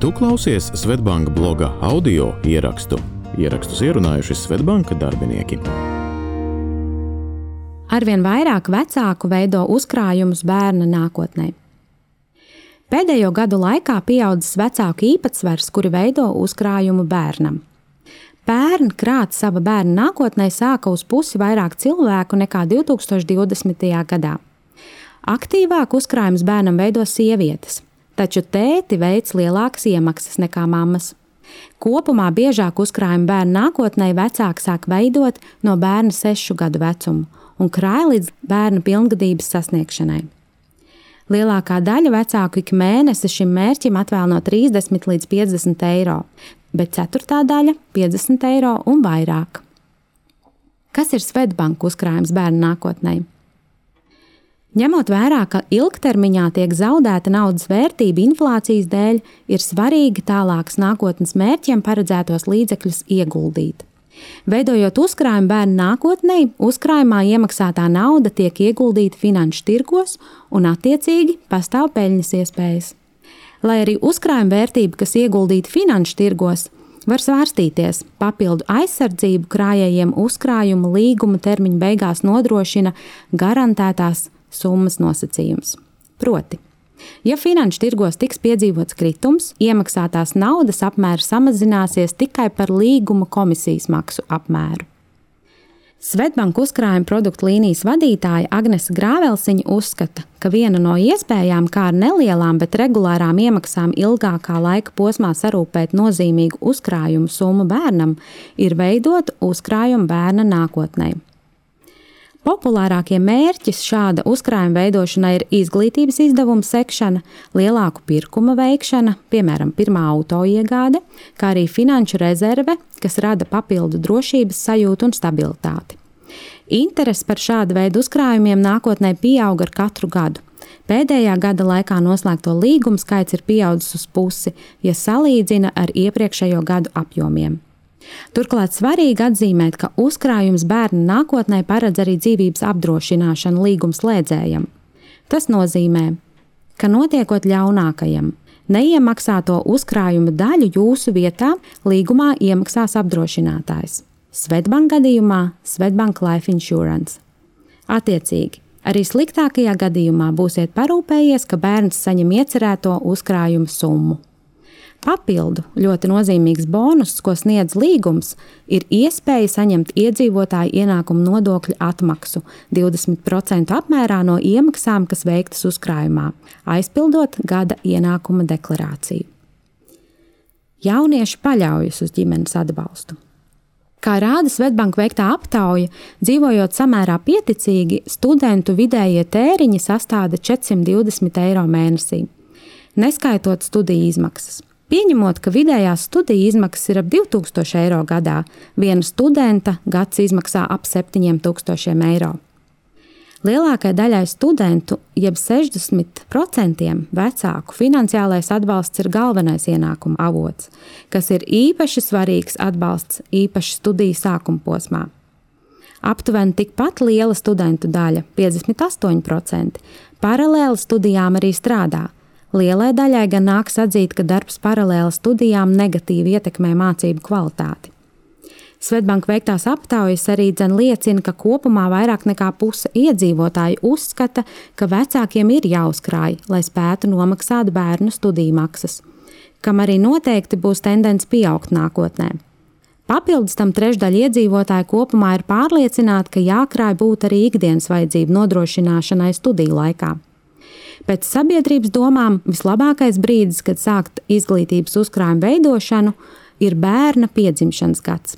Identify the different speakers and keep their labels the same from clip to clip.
Speaker 1: Tu klausies Svetbanka bloga audio ierakstu. Ierakstus ierunājuši Svetbanka darbinieki.
Speaker 2: Arvien vairāk vecāku veido uzkrājumus bērna nākotnē. Pēdējo gadu laikā pieaudzis vecāku īpatsvars, kuri veido uzkrājumu bērnam. Pērn krāt sava bērna nākotnē sāka uz pusi vairāk cilvēku nekā 2020. gadā. Aktīvāk uzkrājums bērnam veido sievietes, taču tēti veic lielākas iemaksas nekā mammas. Kopumā biežāk uzkrājumu bērnu nākotnē vecāki sāk veidot no bērna sešu gadu vecuma un krāj līdz bērna pilngadības sasniegšanai. Lielākā daļa vecāku ik mēnesi šim mērķim atvēl no 30 līdz 50 eiro, bet ceturtā daļa - 50 eiro un vairāk. Kas ir Svetbanka uzkrājums bērnu nākotnē? Ņemot vērā, ka ilgtermiņā tiek zaudēta naudas vērtība inflācijas dēļ, ir svarīgi tālākas nākotnes mērķiem paredzētos līdzekļus ieguldīt. Veidojot uzkrājumu bērnu nākotnē, uzkrājumā iemaksātā nauda tiek ieguldīta finanšu tirgos un, attiecīgi, pastāv peļņas iespējas lai arī uzkrājuma vērtība, kas ieguldīta finanšu tirgos, var svārstīties. Papildu aizsardzību krājējiem uzkrājuma līguma termiņa beigās nodrošina garantētās summas nosacījums. Proti, ja finanšu tirgos tiks piedzīvots kritums, iemaksātās naudas apmērs samazināsies tikai par līguma komisijas maksu apmēru. Svetbanka uzkrājuma produktu līnijas vadītāja Agnese Grāvelsiņa uzskata, ka viena no iespējām, kā ar nelielām, bet regulārām iemaksām ilgākā laika posmā sarūpēt nozīmīgu uzkrājumu summu bērnam, ir veidot uzkrājumu bērna nākotnē. Populārākie mērķi šāda uzkrājuma veidošanai ir izglītības izdevumu sekšana, lielāku pirkuma veikšana, piemēram, pirmā auto iegāde, kā arī finanšu rezerve, kas rada papildu drošības sajūtu un stabilitāti. Interese par šādu veidu uzkrājumiem nākotnē pieaug ar katru gadu. Pēdējā gada laikā noslēgto līgumu skaits ir pieaudzis uz pusi, ja salīdzina ar iepriekšējo gadu apjomiem. Turklāt svarīgi atzīmēt, ka uzkrājums bērnu nākotnē paredz arī dzīvības apdrošināšanu līgumslēdzējam. Tas nozīmē, ka notiekot ļaunākajam, neiemaksāto uzkrājuma daļu jūsu vietā līgumā iemaksās apdrošinātājs. Svetbank gadījumā Svetbank Life Insurance. Attiecīgi, arī sliktākajā gadījumā būsiet parūpējies, ka bērns saņem iecerēto uzkrājumu summu. Papildu ļoti nozīmīgs bonus, ko sniedz līgums, ir iespēja saņemt iedzīvotāju ienākumu nodokļu atmaksu 20% apmērā no iemaksām, kas veiktas uzkrājumā, aizpildot gada ienākuma deklarāciju. Jaunieši paļaujas uz ģimenes atbalstu. Kā rāda Svetbanka veiktā aptauja, dzīvojot samērā pieticīgi, studentu vidējie tēriņi sastāda 420 eiro mēnesī, neskaitot studiju izmaksas. Pieņemot, ka vidējās studiju izmaksas ir ap 2000 eiro gadā, viena studenta gads izmaksā ap 7000 eiro. Lielākajai daļai studentu, jeb 60% vecāku, finansiālais atbalsts ir galvenais ienākuma avots, kas ir īpaši svarīgs atbalsts īpaši studiju sākuma posmā. Aptuveni tikpat liela studentu daļa, 58%, paralēli studijām arī strādā Lielai daļai gan nāks atzīt, ka darbs paralēli studijām negatīvi ietekmē mācību kvalitāti. Svetbanka veiktās aptaujas arī liecina, ka kopumā vairāk nekā puse iedzīvotāji uzskata, ka vecākiem ir jāuzkrāj, lai spētu nomaksāt bērnu studiju maksas, kam arī noteikti būs tendence pieaugt nākotnē. Papildus tam trešdaļa iedzīvotāji kopumā ir pārliecināti, ka jākrāj būt arī ikdienas vajadzību nodrošināšanai studiju laikā. Pēc sabiedrības domām vislabākais brīdis, kad sākt izglītības uzkrājumu veidošanu, ir bērna piedzimšanas gads.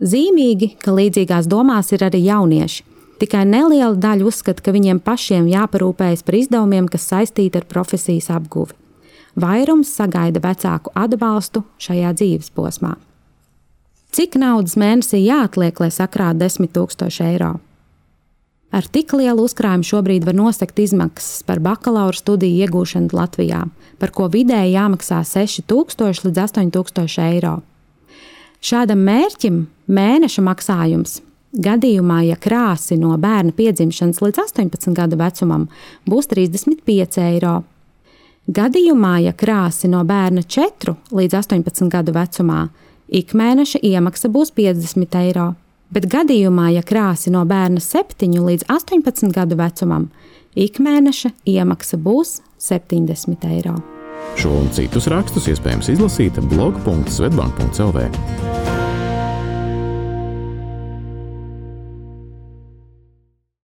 Speaker 2: Zīmīgi, ka līdzīgās domās ir arī jaunieši. Tikai neliela daļa uzskata, ka viņiem pašiem jāparūpējas par izdevumiem, kas saistīti ar profesijas apguvi. Vairums sagaida vecāku atbalstu šajā dzīves posmā. Cik naudas mēnesī jāatliek, lai sakrātu 10 000 eiro? Ar tik lielu uzkrājumu šobrīd var nosegt izmaksas par bakalaura studiju iegūšanu Latvijā, par ko vidēji jāmaksā 6000 līdz 8000 eiro. Šādam mērķim mēneša maksājums gadījumā, ja krāsi no bērna piedzimšanas līdz 18 gadu vecumam, būs 35 eiro. Gadījumā, ja krāsi no bērna 4 līdz 18 gadu vecumā, ikmēneša iemaksa būs 50 eiro, bet gadījumā, ja krāsi no bērna 7 līdz 18 gadu vecumam, ikmēneša iemaksa būs 70 eiro.
Speaker 1: Šo un citus rakstus iespējams izlasīt blog.svetbank.cl.